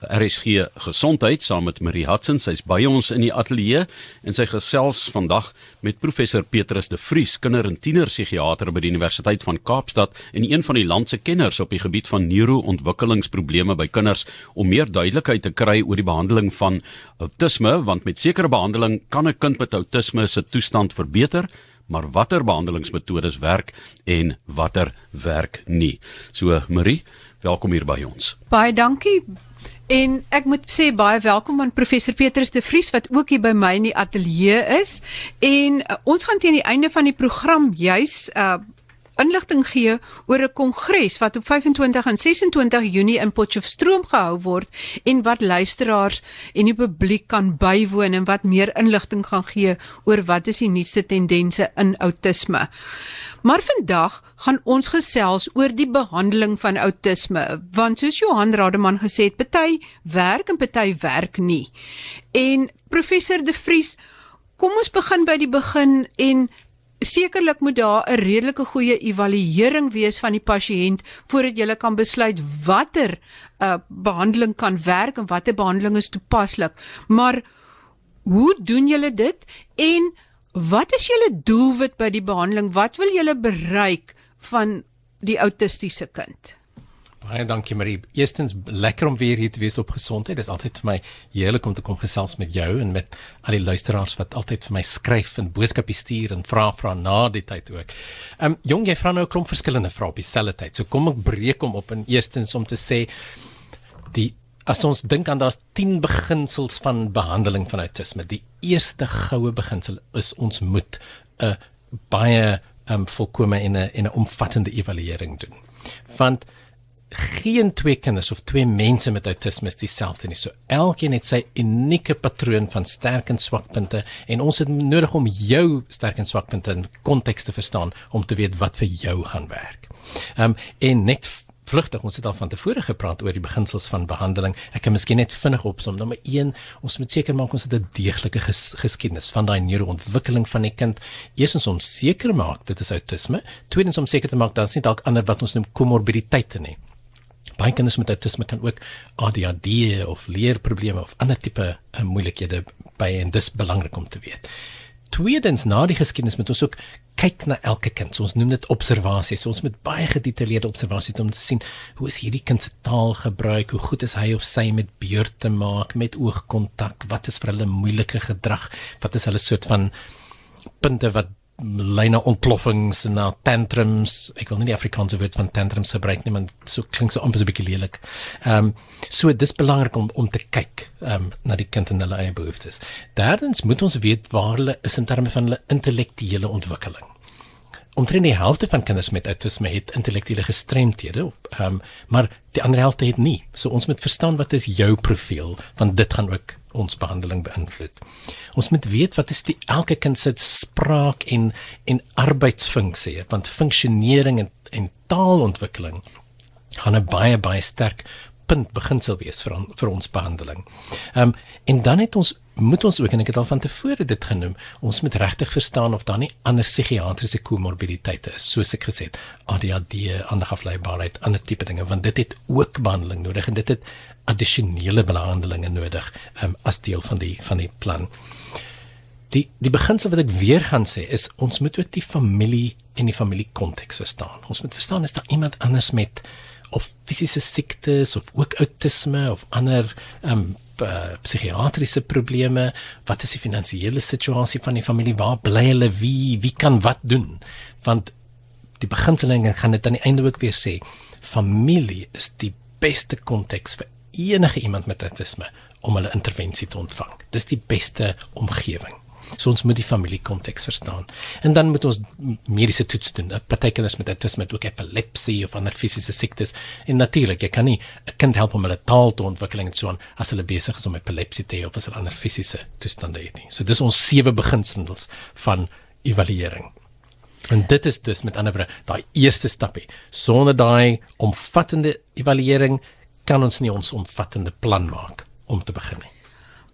RSG Gesondheid saam met Marie Hudson. Sy's by ons in die ateljee en sy gesels vandag met professor Petrus de Vries, kinder- en tienerpsigiater by die Universiteit van Kaapstad en een van die land se kenners op die gebied van neuroontwikkelingsprobleme by kinders om meer duidelikheid te kry oor die behandeling van autisme, want met sekere behandeling kan 'n kind met autisme se toestand verbeter maar watter behandelingsmetodes werk en watter werk nie. So Marie, welkom hier by ons. Baie dankie En ek moet sê baie welkom aan professor Petrus de Vries wat ook hier by my in die ateljee is. En uh, ons gaan teen die einde van die program juis uh inligting gee oor 'n kongres wat op 25 en 26 Junie in Potchefstroom gehou word en wat luisteraars en die publiek kan bywoon en wat meer inligting gaan gee oor wat is die nuutste tendense in outisme. Maar vandag gaan ons gesels oor die behandeling van outisme, want soos Johan Rademan gesê het, party werk en party werk nie. En professor De Vries, kom ons begin by die begin en sekerlik moet daar 'n redelike goeie evaluering wees van die pasiënt voordat jy kan besluit watter uh, behandeling kan werk en watter behandeling is toepaslik. Maar hoe doen julle dit en Wat is julle doelwit by die behandeling? Wat wil julle bereik van die autistiese kind? Baie dankie Marie. Eerstens lekker om weer hier te wees op gesondheid. Dit is altyd vir my heerlik om te kom gesels met jou en met al die luisteraars wat altyd vir my skryf en boodskappe stuur en vra vra na die tyd ook. Ehm um, jong, jy vra nou 'n klomp verskillende vrae op dieselfde tyd. So kom ek breek hom op en eerstens om te sê die As ons dink aan daas 10 beginsels van behandeling van autisme, die eerste goue beginsel is ons moet 'n baie um, volkome en 'n en 'n omvattende evaluering doen. Want geen twee kinders of twee mense met autisme is dieselfde nie. So elkeen het sy unieke patroon van sterk en swak punte en ons het nodig om jou sterk en swak punte in konteks te verstaan om te weet wat vir jou gaan werk. Ehm um, en net vlugtig. Ons het al van tevore gepraat oor die beginsels van behandeling. Ek kan miskien net vinnig opsom. Nommer 1, ons moet seker maak ons het 'n deeglike ges geskiedenis van daai neuroontwikkeling van die kind. Eerstens om seker maak dit is autisme. Tweedens om seker te maak dat dit nie dalk ander wat ons noem komorbiditeite nie. Baie kinders met autisme kan ook ADHD of leerprobleme of ander tipe uh, moeilikhede by en dis belangrik om te weet. Tweedens na die geskiedenis moet ons ook kyk na elke kind. So ons noem dit observasies. So ons moet baie gedetailleerde observasies om te sien hoe is hierdie kind se taal gebruik, hoe goed is hy of sy met beurte maak, met oogkontak, wat is vir hulle moeilike gedrag, wat is hulle soort van punte wat lyne ontploffings en na tantrums. Ek wil nie die Afrikaanse woord van tantrums gebruik nie, want so klink so amper so 'n bietjie lelik. Ehm um, so dis belangrik om om te kyk ehm um, na die kind en hulle eie behoeftes. Derdens moet ons weet waar hulle is in terme van hulle intellektuele ontwikkeling. Omtrent die helfte van kinders met autisme het intellektuele gestremthede, ehm um, maar die ander helfte het nie. So ons moet verstaan wat is jou profiel, want dit gaan ook ons behandeling beïnvloed. Ons moet weet wat is die elke kind se spraak en en arbeidsfunksie, want funksionering en en taalontwikkeling gaan 'n baie baie sterk punt beginsel wees vir vir ons behandeling. Ehm um, en dan het ons moet ons ook en ek het al van tevore dit genoem, ons moet regtig verstaan of daar nie ander psigiatriese komorbiditeite is, soos ek gesê het, ADHD, ander afleibaarheid, ander tipe dinge, want dit het ook behandeling nodig en dit het addisionele behandelinge nodig um, as deel van die van die plan. Die die beginsel wat ek weer gaan sê is ons moet ook die familie en die familiekonteks verstaan. Ons moet verstaan is daar iemand anders met of fisiese siektes of ook autisme of ander um, psigiatriese probleme, wat is die finansiële situasie van die familie, waar bly hulle, wie wie kan wat doen? Want die beginselinge gaan dit aan die einde ook weer sê, familie is die beste konteks vir enige iemand met autisme om hulle intervensie te ontvang. Dis die beste omgewing. So ons moet die familiekonteks verstaan. En dan moet ons mediese toets doen. Partykeers met autisme het ook epilepsie of ander fisiese siektes. En natuurlik, jy kan nie 'n kind help om hulle taal te ontwikkel en so aan as hulle besig is om epilepsie te hê of as hulle ander fisiese toestande het nie. So dis ons sewe beginsels van evaluering. En dit is dus met ander woorde daai eerste stapie. Sonder daai omvattende evaluering kan ons nie ons omvattende plan maak om te begin nie.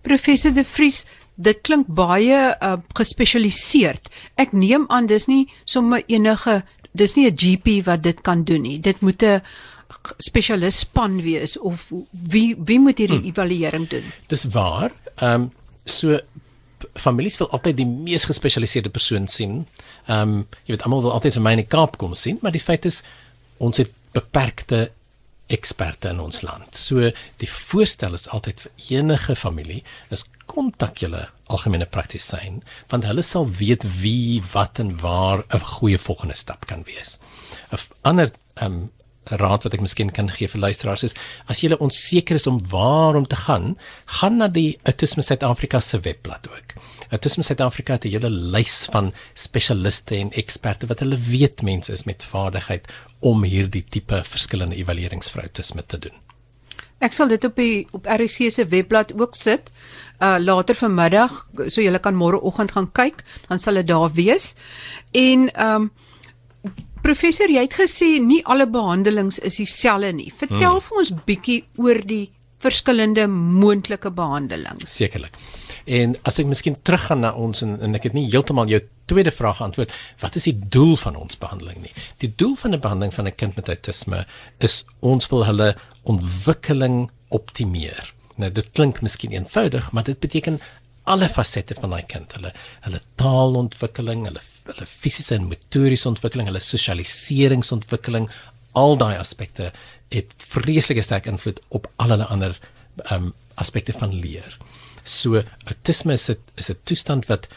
Professor De Vries, dit klink baie uh, gespesialiseerd. Ek neem aan dis nie sommer enige dis nie 'n GP wat dit kan doen nie. Dit moet 'n spesialis span wees of wie wie moet hierdie hmm. evaluering doen? Dis waar. Ehm um, so families wil altyd die mees gespesialiseerde persoon sien. Ehm um, jy weet almal wil altyd vir my in die Kaap kom sien, maar die feit is ons het beperkte eksperte in ons land. So die voorstel is altyd vir enige familie is kontak julle algemene praktisyn want hulle sal weet wie wat en waar 'n goeie volgende stap kan wees. 'n Ander um, raad wat ek miskien kan gee vir luisteraars is as jy onseker is om waar om te gaan, gaan na die Autisme Suid-Afrika se webblad ook. Autisme Suid-Afrika het 'n hele lys van spesialiste en eksperte wat hulle weet mense is met vaardigheid om hierdie tipe verskillende evaluerings vir autisme te doen. Ek sal dit op die op RC se webblad ook sit. Uh later vanmiddag, so jy kan môreoggend gaan kyk, dan sal dit daar wees. En ehm um, Professor, jy het gesê nie alle behandelings is dieselfde nie. Vertel hmm. vir ons bietjie oor die verskillende moontlike behandelings. Sekerlik. En as ek miskien teruggaan na ons en, en ek het nie heeltemal jou tweede vraag geantwoord, wat is die doel van ons behandeling nie? Die doel van 'n behandeling van 'n kind met autisme is ons wil hulle ontwikkeling optimeer. Nou dit klink miskien eenvoudig, maar dit beteken alle fasette van daai kind, hulle hulle taalontwikkeling, hulle hulle fisiese en motoriese ontwikkeling, hulle sosialiseringsontwikkeling, al daai aspekte het vreeslike sterk invloed op al hulle ander ehm um, aspekte van leer. So autisme is 'n is 'n toestand wat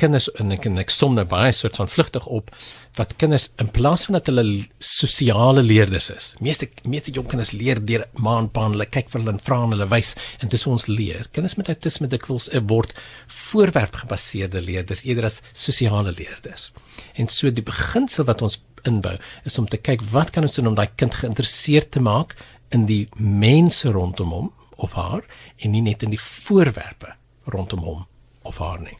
kinders en ek en ek som nou baie soort van vlugtig op wat kinders in plaas van dat hulle sosiale leerders is. Meeste meeste jong kinders leer deur ma en pa hulle kyk vir hulle en vra en hulle wys en dis ons leer. Kinders met autisme dikwels eh, word voorwerp gebaseerde leerders eerder as sosiale leerders. En so die beginsel wat ons inbou is om te kyk wat kan ons doen om daai kind geïnteresseerd te maak in die mense rondom hom of haar en nie net in die voorwerpe rondom hom of haar nie.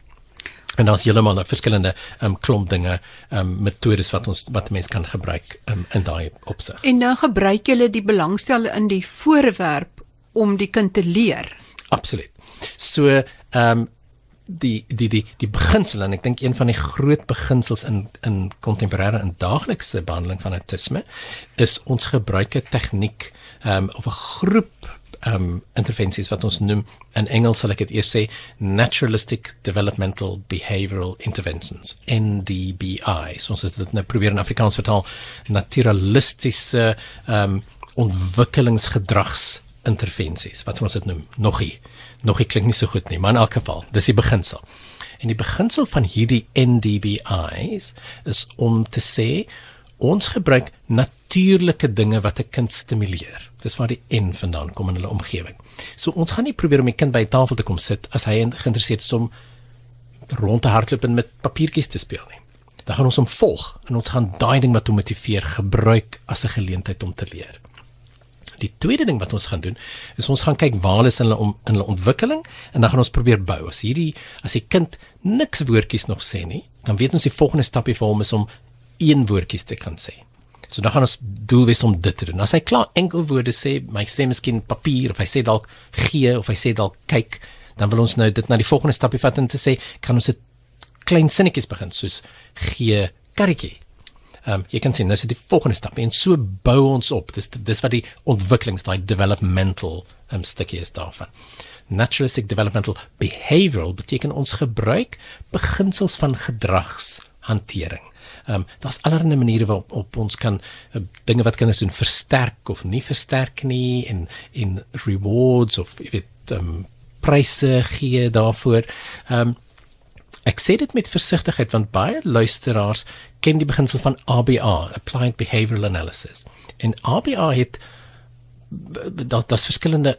En daar's heeltemal 'n verskillende um, klomp dinge, um, metodes wat ons wat mense kan gebruik um, in daai opsig. En nou gebruik julle die belangstel in die voorwerp om die kind te leer. Absoluut. So, ehm um, die die die die beginsel en ek dink een van die groot beginsels in in kontemporêre en daaglikse behandeling van autisme is ons gebruik 'n tegniek ehm um, of 'n groep um intervensies wat ons noem in Engels sal ek dit eers sê naturalistic developmental behavioral interventions NDBI so ons het dit nou probeer in Afrikaans vertaal naturalistiese um ontwikkelingsgedrags intervensies wat ons dit noem? Nogie nogie klink nie so goed nie maar in elk geval dis die beginsel. En die beginsel van hierdie NDBI's is om te sê ons gebruik natuurlike dinge wat 'n kind stimuleer Dis waar die N vandaan kom in hulle omgewing. So ons gaan nie probeer om die kind by die tafel te kom sit as hy geïnteresseerd is om rond te hardloop en met papiertjies te speel nie. Dan gaan ons hom volg en ons gaan daai ding wat hom motiveer gebruik as 'n geleentheid om te leer. Die tweede ding wat ons gaan doen is ons gaan kyk waar is hulle om in hulle ontwikkeling en dan gaan ons probeer bou. As hierdie as die kind niks woordjies nog sê nie, dan weet ons die volgende stapie vir hom is om een woordjies te kan sê. So dan gaan ons doel wees om dit te doen. As hy klaar enkelwoorde sê, my sê miskien papier of hy sê dalk gee of hy sê dalk kyk, dan wil ons nou dit na die volgende stapie vat en te sê, kan ons dit klein sinnetjies begin soos gee karretjie. Ehm um, jy kan sien nou is dit die volgende stap en so bou ons op. Dis dis wat die ontwikkelings daai developmental um, stukkie is daarvan. Naturalistic developmental behavioral beteken ons gebruik beginsels van gedragshantering. Ehm um, daar's allerlei maniere waarop op ons kan uh, dinge wat kinders doen versterk of nie versterk nie en en rewards of jy weet ehm um, pryse gee daarvoor. Ehm um, ek sê dit met versigtigheid want baie luisteraars ken die beginsel van ABA, applied behavioral analysis. En ABA het dat das verskillende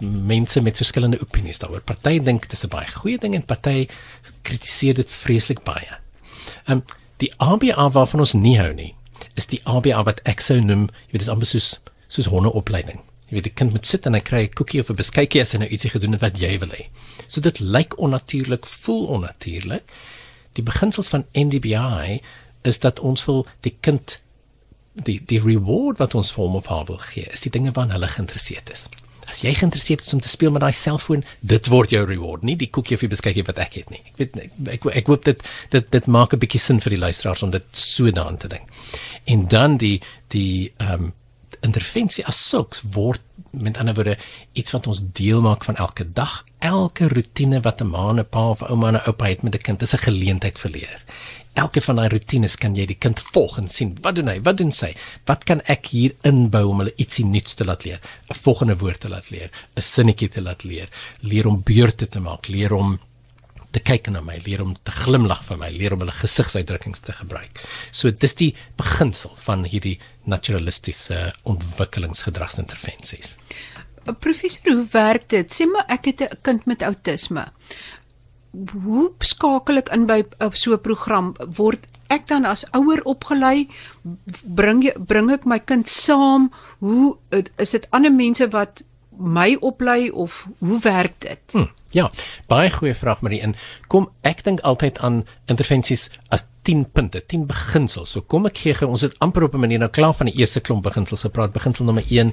mense met verskillende opinies daaroor. Party dink dit is 'n baie goeie ding en party kritiseer dit vreeslik baie. Ehm um, Die ABA waarvan ons nie hou nie, is die ABA wat ek sou noem, jy weet dis amper soos soos hondeopleiding. Jy weet die kind moet sit en hy kry 'n koekie of 'n beskuitjie as hy nou ietsie gedoen het wat jy wil hê. So dit lyk onnatuurlik, voel onnatuurlik. Die beginsels van NDBI is dat ons wil die kind die die reward wat ons vir hom of haar wil gee, is die dinge waarna hulle geïnteresseerd is. As jy geïnteresseerd is om te speel met daai selfoon, dit word jou reward, nie die koekie of die beskuitjie wat ek het nie. Ek weet ek ek, ek hoop dit dit dit maak 'n bietjie sin vir die luisteraars om dit so daaraan te dink. En dan die die ehm um, intervensie as sulks word met ander woorde iets wat ons deel maak van elke dag. Elke rotine wat 'n ma en 'n pa of ouma en 'n oupa het met 'n kind is 'n geleentheid vir leer. Elke van daai rotines kan jy die kind volg en sien wat doen hy? Wat doen sy? Wat kan ek hier inbou om hulle ietsie nuuts te laat leer? 'n Volgende woord te laat leer, 'n sinnetjie te laat leer, leer om beurte te maak, leer om te kyk na my, leer om te glimlag vir my, leer om hulle gesigsuitdrukkings te gebruik. So dis die beginsel van hierdie naturalistiese ontwikkelingsgedragsintervensies. Professor, hoe werk dit? Sê maar ek het 'n kind met outisme. Hoe skakel ek in by so 'n program? Word ek dan as ouer opgelei? Bring jy bring ek my kind saam? Hoe is dit ander mense wat my oplei of hoe werk dit? Hmm. Ja, baie goeie vraag Marie. En kom ek dink altyd aan intervensies as 10 punte, 10 beginsels. So kom ek gee gou ons het amper op 'n manier nou klaar van die eerste klomp beginsels gepraat. Beginsel nommer 1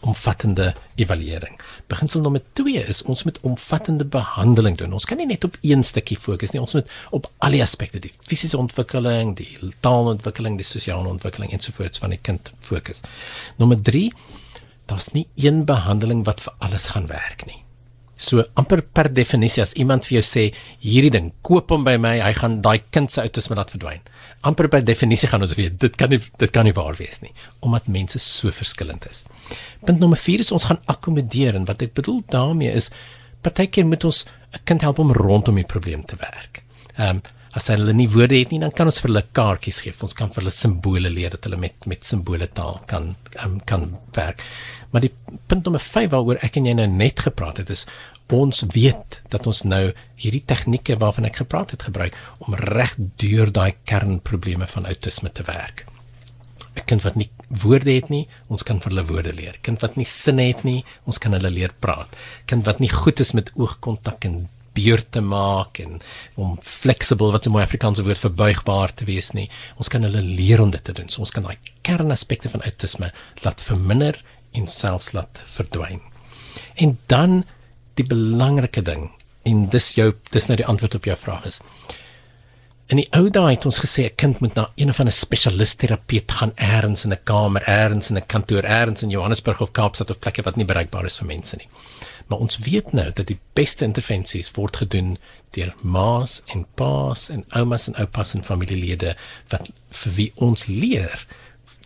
omvattende evaluering. Beginsel nommer 2 is ons moet omvattende behandeling doen. Ons kan nie net op een stukkie fokus nie. Ons moet op al die aspekte, die fisiese ontwikkeling, die taalontwikkeling, die sosiale ontwikkeling ensovoorts van die kind fokus. Nommer 3 Daar's nie een behandeling wat vir alles gaan werk nie. So amper per definisie as iemand vir jou sê hierdie ding koop hom by my, hy gaan daai kind se outisme laat verdwyn. Amper per definisie gaan ons weet dit kan nie dit kan nie waar wees nie omdat mense so verskillend is. Punt nommer 4 is ons gaan akkommodeer en wat ek bedoel daarmee is partykeer moet ons 'n kind help om rondom die probleem te werk. Ehm um, as hulle nie woorde het nie dan kan ons vir hulle kaartjies gee. Ons kan vir hulle simbole leer dat hulle met met simbole taal kan um, kan werk. Maar die punt nommer 5 waaroor ek en jy nou net gepraat het is ons weet dat ons nou hierdie tegnieke waarvan ek gepraat het gebruik om reg deur daai kernprobleme van outisme te werk. 'n Kind wat nie woorde het nie, ons kan vir hulle woorde leer. Kind wat nie sinne het nie, ons kan hulle leer praat. Kind wat nie goed is met oogkontak en beurt te maak en om flexible wat 'n mooi Afrikaanse woord vir buigbaar te wees nie. Ons kan hulle leer om dit te doen. So ons kan daai kernaspekte van outisme laat verminder en selfs laat verdwyn. En dan die belangrike ding en dis jou dis nou die antwoord op jou vraag is. In die ou dae het ons gesê 'n kind moet na een van 'n spesialist-terapeut gaan eers in 'n kamer, eers in 'n kantoor, eers in Johannesburg of Kaapstad of plekke wat nie bereikbaar is vir mense nie. Maar ons weet nou dat die beste intervensies word gedoen deur ma's en pa's en oumas en oupas en familielede wat vir wie ons leer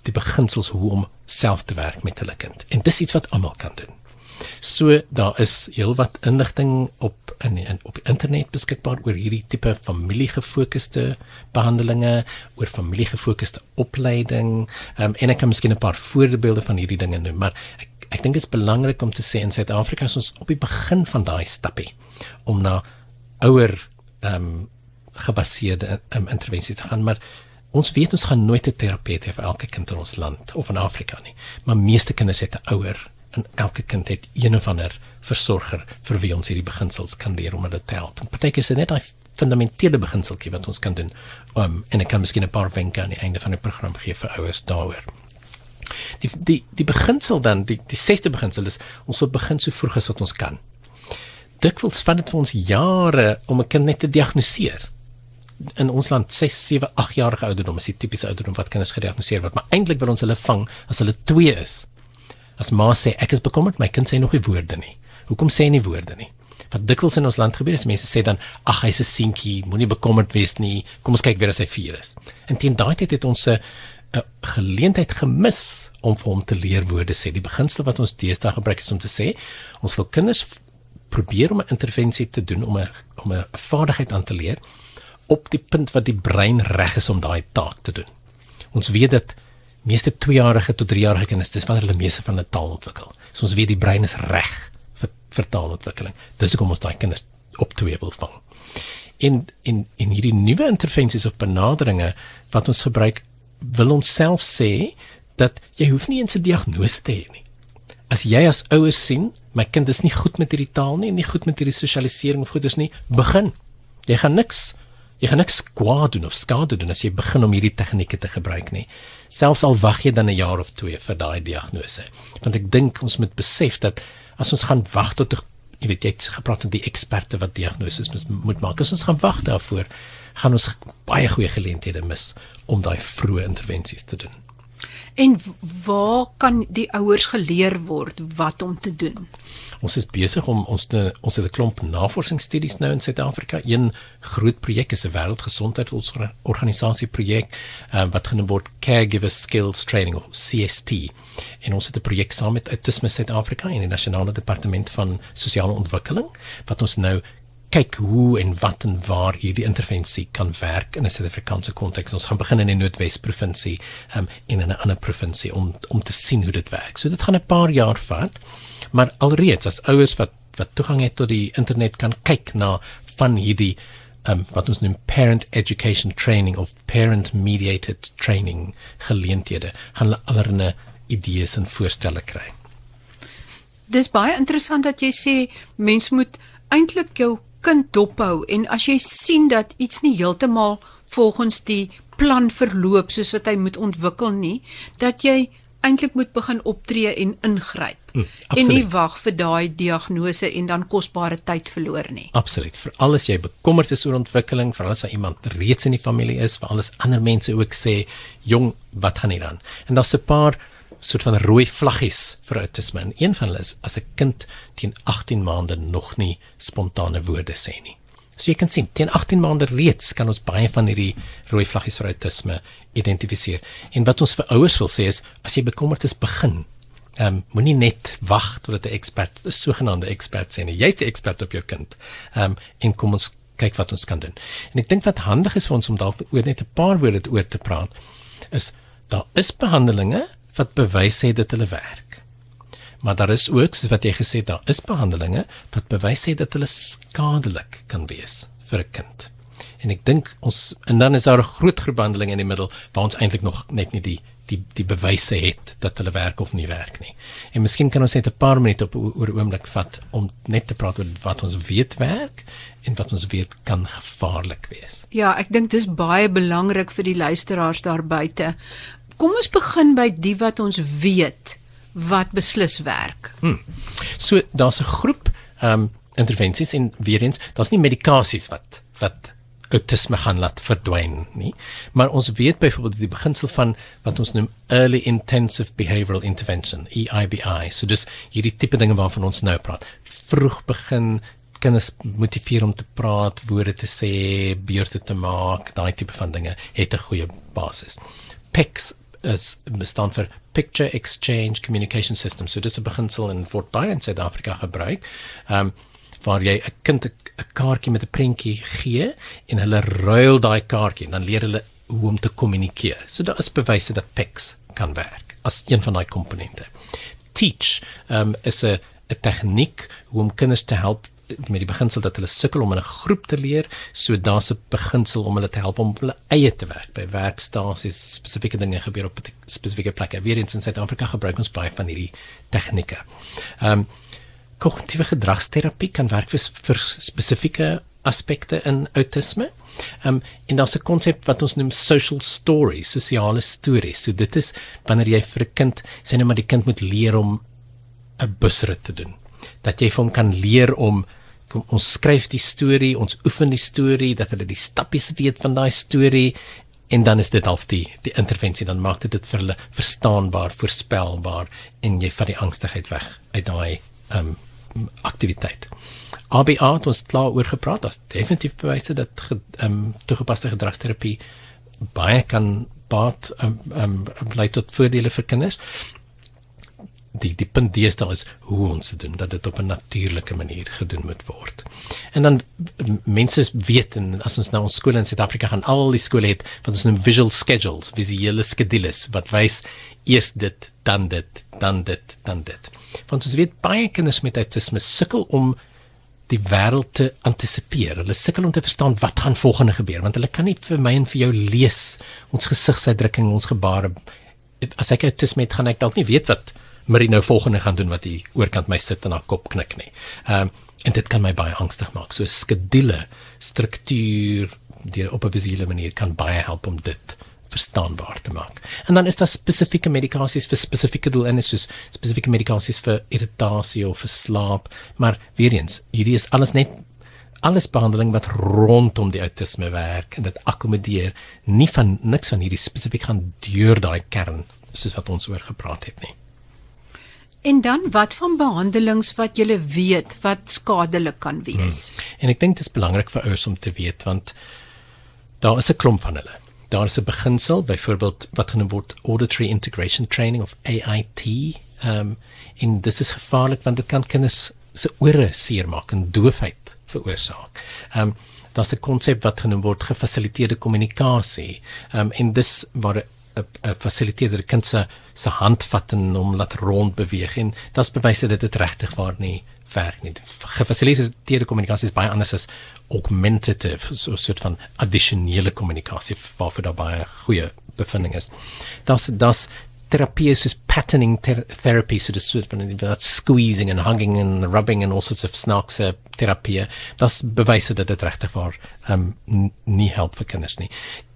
die beginsels hoe om self te werk met hulle kind. En dis iets wat almal kan doen. So daar is heelwat inligting op in, in op internet beskikbaar oor hierdie tipe familiegefokusde behandelings, oor familiegefokusde opleiding. Um, en ek kan miskien 'n paar voorbeelde van hierdie dinge noem, maar ek ek dink dit is belangrik om te sê in Suid-Afrika is ons op die begin van daai stappie om na ouer ehm um, gebaseerde um, intervensies te gaan, maar Ons weet ons gaan nooit 'n terapeut hê vir elke kind in ons land of in Afrika nie, maar meeste kinders het 'n ouer en elke kind het een of ander versorger vir wie ons hierdie beginsels kan leer om hulle te help. En partykeer is dit net 'n fundamentele beginseltjie wat ons kan doen. Um, en ek kan miskien 'n paar wenke aan die einde van die program gee vir ouers daaroor. Die die die beginsel dan die die sesde beginsel is ons moet begin so vroeg as wat ons kan. Dikwels vat dit vir ons jare om 'n kind net te diagnoseer in ons land 6, 7, 8 jarige ouderdom is die tipiese ouderdom wat kinders gediagnoseer word, maar eintlik wil ons hulle vang as hulle 2 is. As ma sê ek is bekommerd, my kind sê nog nie woorde nie. Hoekom sê hy nie woorde nie? Wat dikwels in ons land gebeur is mense sê dan ag hy's 'n seentjie, moenie bekommerd wees nie. Kom ons kyk weer as hy 4 is. En teen daai tyd het ons 'n 'n geleentheid gemis om vir hom te leer woorde sê. Die beginsel wat ons deesdae gebruik is om te sê ons wil kinders probeer om 'n intervensie te doen om 'n om 'n vaardigheid aan te leer op die punt wat die brein reg is om daai taak te doen. Ons weet dat meeste 2-jarige tot 3-jarige kinders dis wanneer hulle meeste van hulle taal ontwikkel. So ons weet die brein is reg vir vir taalontwikkeling. Dis hoekom ons daai kinders op 2 wil vang. In in in hierdie nuwe intervensies of benaderinge wat ons gebruik, wil ons self sê dat jy hoef nie 'n diagnose te hê nie. As jy as ouers sien, my kind is nie goed met hierdie taal nie, nie goed met hierdie sosialisering of goeders nie, begin. Jy gaan niks Jy gaan niks kwaad doen of skade doen as jy begin om hierdie tegnieke te gebruik nie. Selfs al wag jy dan 'n jaar of 2 vir daai diagnose. Want ek dink ons moet besef dat as ons gaan wag tot jy weet jy het gepraat met die eksperte wat diagnoses moet maak. As ons gaan wag daarvoor, gaan ons baie goeie geleenthede mis om daai vroeë intervensies te doen. En waar kan die ouers geleer word wat om te doen? Ons is besig om ons te, ons het 'n klomp navorsingsstudies nou in Suid-Afrika. Een groot projek is 'n wêreldgesondheidsorganisasie projek um, wat genoem word Caregiver Skills Training of CST. En ons het 'n projek saam met Autisme Suid-Afrika en die Nasionale Departement van Sosiale Ontwikkeling wat ons nou kyk hoe en wat en waar hierdie intervensie kan werk in 'n Suid-Afrikaanse konteks. Ons gaan begin in die Noordwes provinsie um, en in 'n ander provinsie om om te sien hoe dit werk. So dit gaan 'n paar jaar vat. Maar alreeds as ouers wat wat toegang het tot die internet kan kyk na van hierdie um, wat ons noem parent education training of parent mediated training geleenthede, gaan hulle allerlei idees en voorstelle kry. Dis baie interessant dat jy sê mens moet eintlik jou kind dophou en as jy sien dat iets nie heeltemal volgens die plan verloop soos wat hy moet ontwikkel nie, dat jy eintlik moet begin optree en ingryp. Mm, en nie wag vir daai diagnose en dan kosbare tyd verloor nie. Absoluut. Vir alles jy bekommerd is oor ontwikkeling, vir alles as iemand reeds in die familie is, vir alles ander mense ook sê, "Jong, wat gaan hier aan?" En daar's 'n paar soort van rooi vlaggies vir autisme. En een van hulle is as 'n kind teen 18 maande nog nie spontane woorde sê nie. So jy kan sien, teen 18 maande reeds kan ons baie van hierdie rooi vlaggies vir autisme identifiseer. En wat ons vir ouers wil sê is as jy bekommerd is, begin. Ehm um, moenie net wag totdat 'n ekspert, 'n sogenaamde ekspert sê nie. Jy's die ekspert op jou kind. Ehm um, en kom ons kyk wat ons kan doen. En ek dink wat handig is vir ons om dalk oor net 'n paar woorde oor te praat is daar is behandelings wat bewys sê dit hulle werk. Maar daar is ook soos wat jy gesê het, daar is behandelings wat bewys sê dat hulle skadelik kan wees vir 'n kind. En ek dink ons en dan is daar 'n groot groep behandelings in die middel waar ons eintlik nog net nie die die die bewyse het dat hulle werk of nie werk nie. En miskien kan ons net 'n paar minute op oor oomblik vat om net te praat oor wat ons weet werk en wat ons weet kan gevaarlik wees. Ja, ek dink dis baie belangrik vir die luisteraars daar buite kom ons begin by die wat ons weet wat beslis werk. Hmm. So daar's 'n groep ehm um, intervensies en weer eens, daar's nie medikasies wat wat autisme gaan laat verdwyn nie, maar ons weet byvoorbeeld die beginsel van wat ons noem early intensive behavioral intervention, EIBI. So dis hierdie tipe dinge waarvan ons nou praat. Vroeg begin kinders motiveer om te praat, woorde te sê, beurte te maak, daai tipe van dinge het 'n goeie basis. PECS is bestaan vir Picture Exchange Communication System. So dis 'n beginsel in Fort Bay in Suid-Afrika gebruik. Ehm um, waar jy 'n kind 'n kaartjie met 'n prentjie gee en hulle ruil daai kaartjie en dan leer hulle hoe om te kommunikeer. So daar is bewyse dat PECS kan werk as een van daai komponente. Teach ehm um, is 'n tegniek hoe om kinders te help met die beginsel dat hulle sukkel om in 'n groep te leer, so daar's 'n beginsel om hulle te help om hulle eie te werk by werkstasies, spesifieke dinge gebeur op spesifieke plekke. Weer eens in Suid-Afrika gebruik ons baie van hierdie tegnieke. Ehm um, kognitiewe gedragsterapie kan werk vir, vir spesifieke aspekte in autisme. Ehm um, en daar's 'n konsep wat ons noem social stories, sosiale stories. So dit is wanneer jy vir 'n kind sê net maar die kind moet leer om 'n busrit te doen. Dat jy vir hom kan leer om ons skryf die storie, ons oefen die storie dat hulle die stappies weet van daai storie en dan is dit half die die intervensie dan maak dit dit vir hulle verstaanbaar, voorspelbaar en jy vat die angstigheid weg uit daai ehm um, aktiwiteit. ABA het ons klaar oor gepraat, daar's definitief bewyse dat ehm um, toegepaste gedragsterapie baie kan baat ehm um, um, lei tot voordele vir kinders die die punt deesdae is hoe ons dit doen dat dit op 'n natuurlike manier gedoen moet word. En dan mense weet en as ons nou ons skole in Suid-Afrika gaan al die skole het wat ons 'n visual schedules, visuele skedules wat wys eers dit, dan dit, dan dit, dan dit. Want ons weet baie kinders met autisme sukkel om die wêreld te antisipeer. Hulle sukkel om te verstaan wat gaan volgende gebeur want hulle kan nie vir my en vir jou lees ons gesigsuitdrukking, ons gebare. As ek autisme het, gaan ek dalk nie weet wat Marie nou volgende gaan doen wat hier oorkant my sit en haar kop knik nie. Ehm um, en dit kan my baie angstig maak. So skedule, struktuur deur op 'n visuele manier kan baie help om dit verstaanbaar te maak. En dan is daar spesifieke medikasies vir spesifieke doeleindes soos spesifieke medikasies vir irritasie of vir slaap, maar weer eens, hierdie is alles net alles behandeling wat rondom die autisme werk en dit akkommodeer nie van niks van hierdie spesifiek gaan deur daai kern soos wat ons oor gepraat het nie. En dan wat van behandelings wat jy weet wat skadelik kan wees? Hmm. En ek dink dit is belangrik vir ouers om te weet want daar is 'n klomp van hulle. Daar is 'n beginsel, byvoorbeeld wat genoem word auditory integration training of AIT. Ehm um, en dit is gevaarlik want dit kan kinders se ore seermaak en doofheid veroorsaak. Ehm um, daar's 'n konsep wat genoem word gefasiliteerde kommunikasie. Ehm um, en dis waar 'n fasiliteerder kind se se hand vat en hom laat rond beweeg en dit's bewyse dat dit regtig waar nie werk nie. Gefasiliteerde kommunikasie is baie anders as augmentative, so 'n soort van addisionele kommunikasie waarvoor daar baie goeie bevindinge is. Daar's daar's terapie soos patterning ter therapy so dis soort van dat squeezing and hugging and rubbing and all sorts of snaakse terapie das bewyse dat dit regtig waar um nie help vir kinders nie.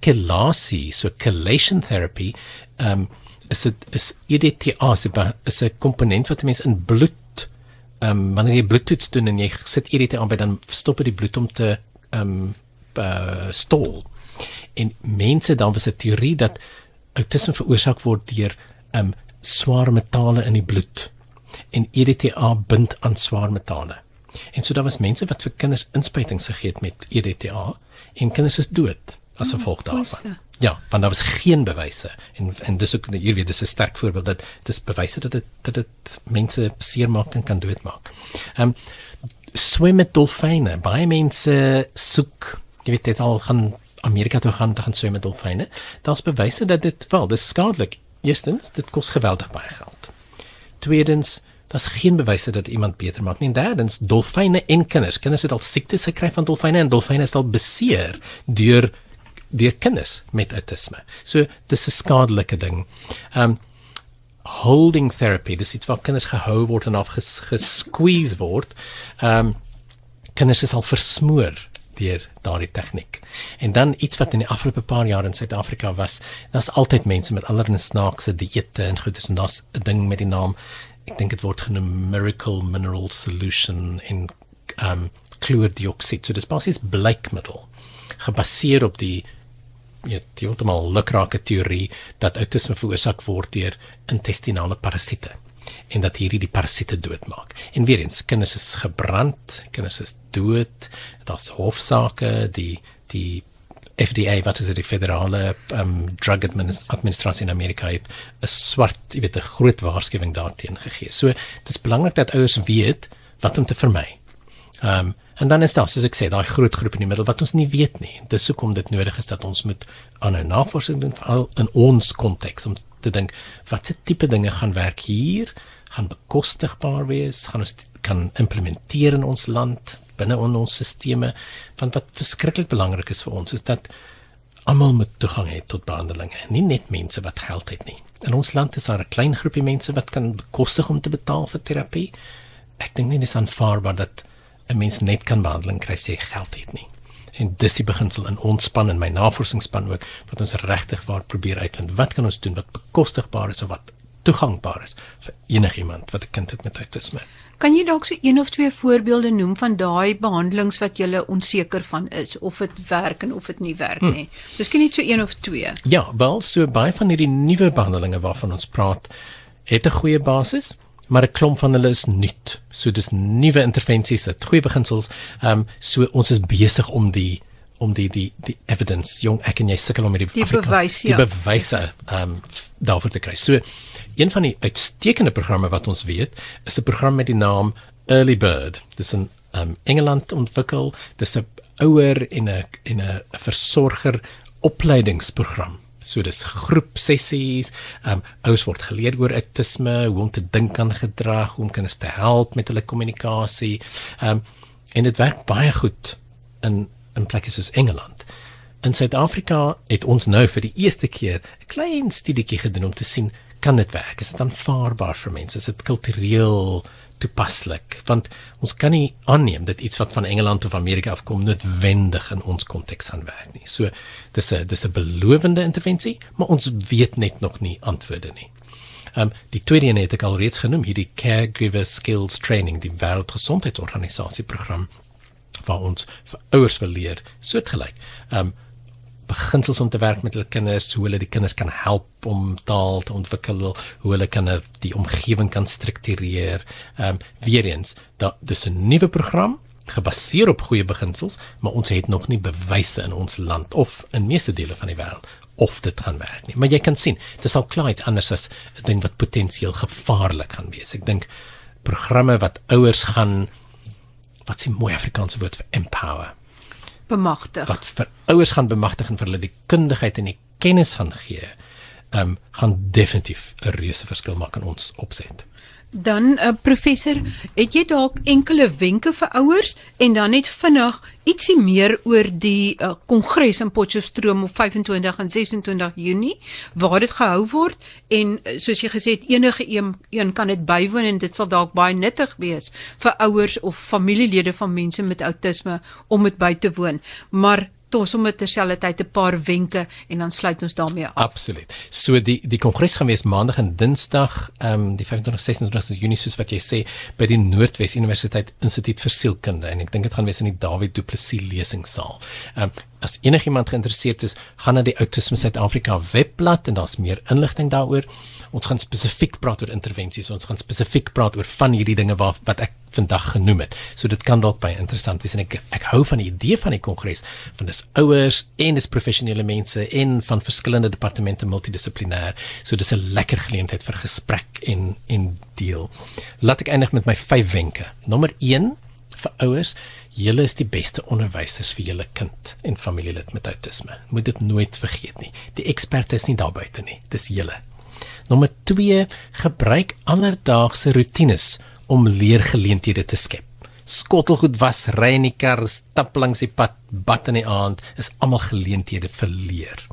Chelasie so chelation therapy um is dit is EDTA is 'n komponent wat mense in bloed um wanneer jy bloedtoets doen en jy sit EDTA by dan stop dit die bloed om te um uh, stol. En mense dan was 'n teorie dat outisme veroorsaak word deur um swaar metale in die bloed en EDTA bind aan swaar metale. En so daar was mense wat vir kinders inspuitings gegee het met EDTA en kinders is dood as gevolg oh, daarvan. Ja, want daar was geen bewyse en en dis ook hier weer dis 'n sterk voorbeeld dat dis bewyse dat dit dat dit mense seermaak en kan doodmaak. Um swem met dolfyne. Baie mense soek, jy weet dit al gaan Amerika toe gaan te gaan swem met dolfyne. Daar's bewyse dat dit wel, dis skadelik. Eerstens, dit kos geweldig baie geld. Tweedens, daar's geen bewyse dat iemand beter maak nie. En derdens, dolfyne en kinders, kinders het al siektes gekry van dolfyne en dolfyne is al beseer deur deur kinders met autisme. So dis 'n skadelike ding. Um holding therapy, dis iets waar kinders gehou word en af ges, gesqueeze word. Um kinders is al versmoor deur daardie tegniek. En dan iets wat in die afgelope paar jaar in Suid-Afrika was, daar's altyd mense met allerlei snaakse dieete en goedes en daar's 'n ding met die naam ek dink dit word genoem miracle mineral solution in um chloordioxide. So dis basies bleikmiddel gebaseer op die ja, die ultimate lukrake teorie dat autisme veroorsaak word deur intestinale parasiete en dat hierdie die parasiete doodmaak. En weer eens, kinders is gebrand, kinders is dood. Daar's hofsaake, die die FDA wat is die federale um, drug administrasie in Amerika het 'n swart, jy weet, 'n groot waarskuwing daarteen gegee. So, dit is belangrik dat ouers weet wat om te vermy. Ehm um, en dan is daar soos ek sê, daai groot groep in die middel wat ons nie weet nie. Dis hoekom dit nodig is dat ons moet aanhou navorsing doen veral in ons konteks om te dink watse tipe dinge gaan werk hier, gaan bekostigbaar wees, gaan ons kan implementeer in ons land binne on ons stelsels want wat verskriklik belangrik is vir ons is dat almal moet toegang hê tot behandelinge, nie net mense wat geld het nie. In ons land is daar 'n klein groepie mense wat kan bekostig om te betaal vir terapie. Ek dink nie dis aanvaarbaar dat 'n mens net kan behandeling kry as jy geld het nie en dis die beginsel in ons span en my navorsingsspan ook wat ons regtig waar probeer uitvind wat kan ons doen wat bekostigbaar is of wat toegankbaar is vir enigiemand wat 'n kind het met autisme. Kan jy dalk so een of twee voorbeelde noem van daai behandelings wat jy onseker van is of dit werk en of dit nie werk hm. nie? Miskien net so een of twee. Ja, wel so baie van hierdie nuwe behandelings waarvan ons praat het 'n goeie basis maar 'n klomp van hulle is nuut. So dis nuwe intervensies, dit goeie beginsels. Ehm um, so ons is besig om die om die die die evidence jong ek en jy sukkel om met die Afrika, bewys ja. die bewyse ehm um, daarvoor te kry. So een van die uitstekende programme wat ons weet is 'n program met die naam Early Bird. Dis in ehm um, Engeland ontwikkel. Dis 'n ouer en 'n en 'n versorger opleidingsprogram So dis groep sessies. Ehm um, ouers word geleer oor autisme, hoe om te dink aan gedrag, hoe om kinders te help met hulle kommunikasie. Ehm um, en dit werk baie goed in in plekke soos Engeland. In Suid-Afrika het ons nou vir die eerste keer 'n klein studietjie gedoen om te sien kan dit werk? Is dit aanvaarbaar vir mense? Is dit kultureel toepaslik want ons kan nie aanneem dat iets wat van Engeland of Amerika afkom noodwendig in ons konteks gaan werk nie. So dis 'n dis 'n belowende intervensie, maar ons weet net nog nie antwoorde nie. Ehm um, die tweede een het ek al reeds genoem, hierdie caregiver skills training, die wêreldgesondheidsorganisasie program waar ons vir ouers wil leer soortgelyk. Ehm um, beginsels om te werk met hulle kinders, hoe hulle die kinders kan help om taal te ontwikkel, hoe hulle kan die omgewing kan struktureer. Ehm um, weer eens, daar dis 'n nuwe program gebaseer op goeie beginsels, maar ons het nog nie bewyse in ons land of in meeste dele van die wêreld of dit gaan werk nie. Maar jy kan sien, dit sal klaar iets anders as 'n ding wat potensieel gevaarlik gaan wees. Ek dink programme wat ouers gaan wat se mooi Afrikaanse woord vir empower bemagtig. Wat vir ouers gaan bemagtig en vir hulle die kundigheid en die kennis gaan gee, ehm um, gaan definitief 'n reuse verskil maak in ons opset. Dan uh, professor, het jy dalk enkele wenke vir ouers en dan net vinnig ietsie meer oor die uh, kongres in Potchefstroom op 25 en 26 Junie waar dit gehou word en uh, soos jy gesê het enige een, een kan dit bywoon en dit sal dalk baie nuttig wees vir ouers of familielede van mense met outisme om dit by te woon. Maar tot sommer terselfdertyd 'n paar wenke en dan sluit ons daarmee af. Absoluut. So die die kongres gaan wees maandag en dinsdag, ehm um, die 25 26 Junie soos wat jy sê by die Noordwes Universiteit Instituut vir Sielkunde en ek dink dit gaan wees in die David Du Plessis lesingssaal. Ehm um, as enigiemand geïnteresseerd is, gaan na die Autisme Suid-Afrika webblad en daar's meer inligting daaroor ons gaan spesifiek praat oor intervensies, ons gaan spesifiek praat oor van hierdie dinge wat wat ek vandag genoem het. So dit kan dalk baie interessant wees en ek ek hou van die idee van die kongres van dis ouers en dis professionele mense en van verskillende departemente multidissiplinêr. So dis 'n lekker geleentheid vir gesprek en en deel. Laat ek eindig met my vyf wenke. Nommer 1 vir ouers Julle is die beste onderwysers vir julle kind en familielid met outisme. Moet dit nooit vergeet nie. Die eksperte is nie daar buite nie. Dis julle. Nommer 2: gebruik alledaagse rotines om leergeleenthede te skep. Skottelgoed was, ry in die kar, stap langs die pad, bad in die aand, is almal geleenthede vir leer.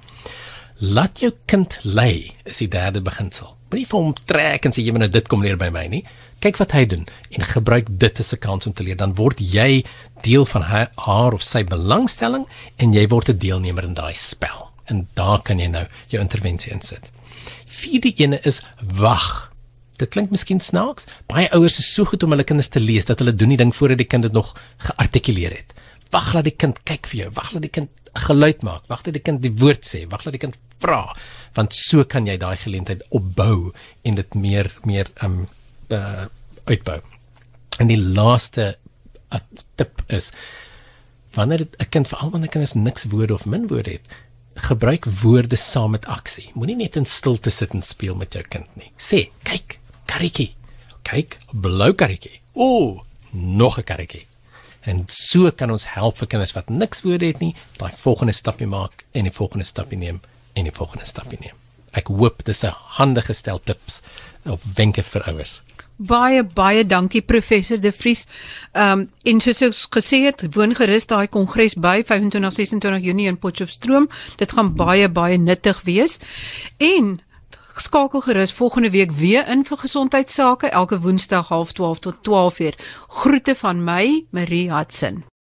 Laat jou kind lei, is die derde beginsel. Moenie vir hom trek en sê jy moet nou dit kom leer by my nie. Kyk wat hy doen en gebruik dit as 'n kans om te leer. Dan word jy deel van haar, haar of sy belangstelling en jy word 'n deelnemer in daai spel. En daar kan jy nou jou intervensie insit vierde ene is wag. Dit klink miskien snaaks. Baie ouers is so goed om hulle kinders te lees dat hulle doen die ding voordat die kind dit nog geartikuleer het. Wag laat die kind kyk vir jou. Wag laat die kind geluid maak. Wag laat die kind die woord sê. Wag laat die kind vra. Want so kan jy daai geleentheid opbou en dit meer meer um uh, uitbou. En die laaste uh, tip is wanneer 'n kind veral wanneer 'n kind niks woorde of min woorde het, gebruik woorde saam met aksie. Moenie net in stilte sit en speel met jou kind nie. Sê, kyk, karretjie. Kyk, blou karretjie. O, nog 'n karretjie. En so kan ons help vir kinders wat niks woorde het nie, daai volgende stapie maak en die volgende stapie neem en die volgende stapie neem. Ek hoop dis 'n handige stel tips of wenke vir ouers. Baie baie dankie professor De Vries. Ehm um, en soos ek gesê het, woon gerus daai kongres by 25 26 Junie in Potchefstroom. Dit gaan baie baie nuttig wees. En skakel gerus volgende week weer in vir gesondheidsake elke woensdag 12:30 tot 12:00. Groete van my, Marie Hudson.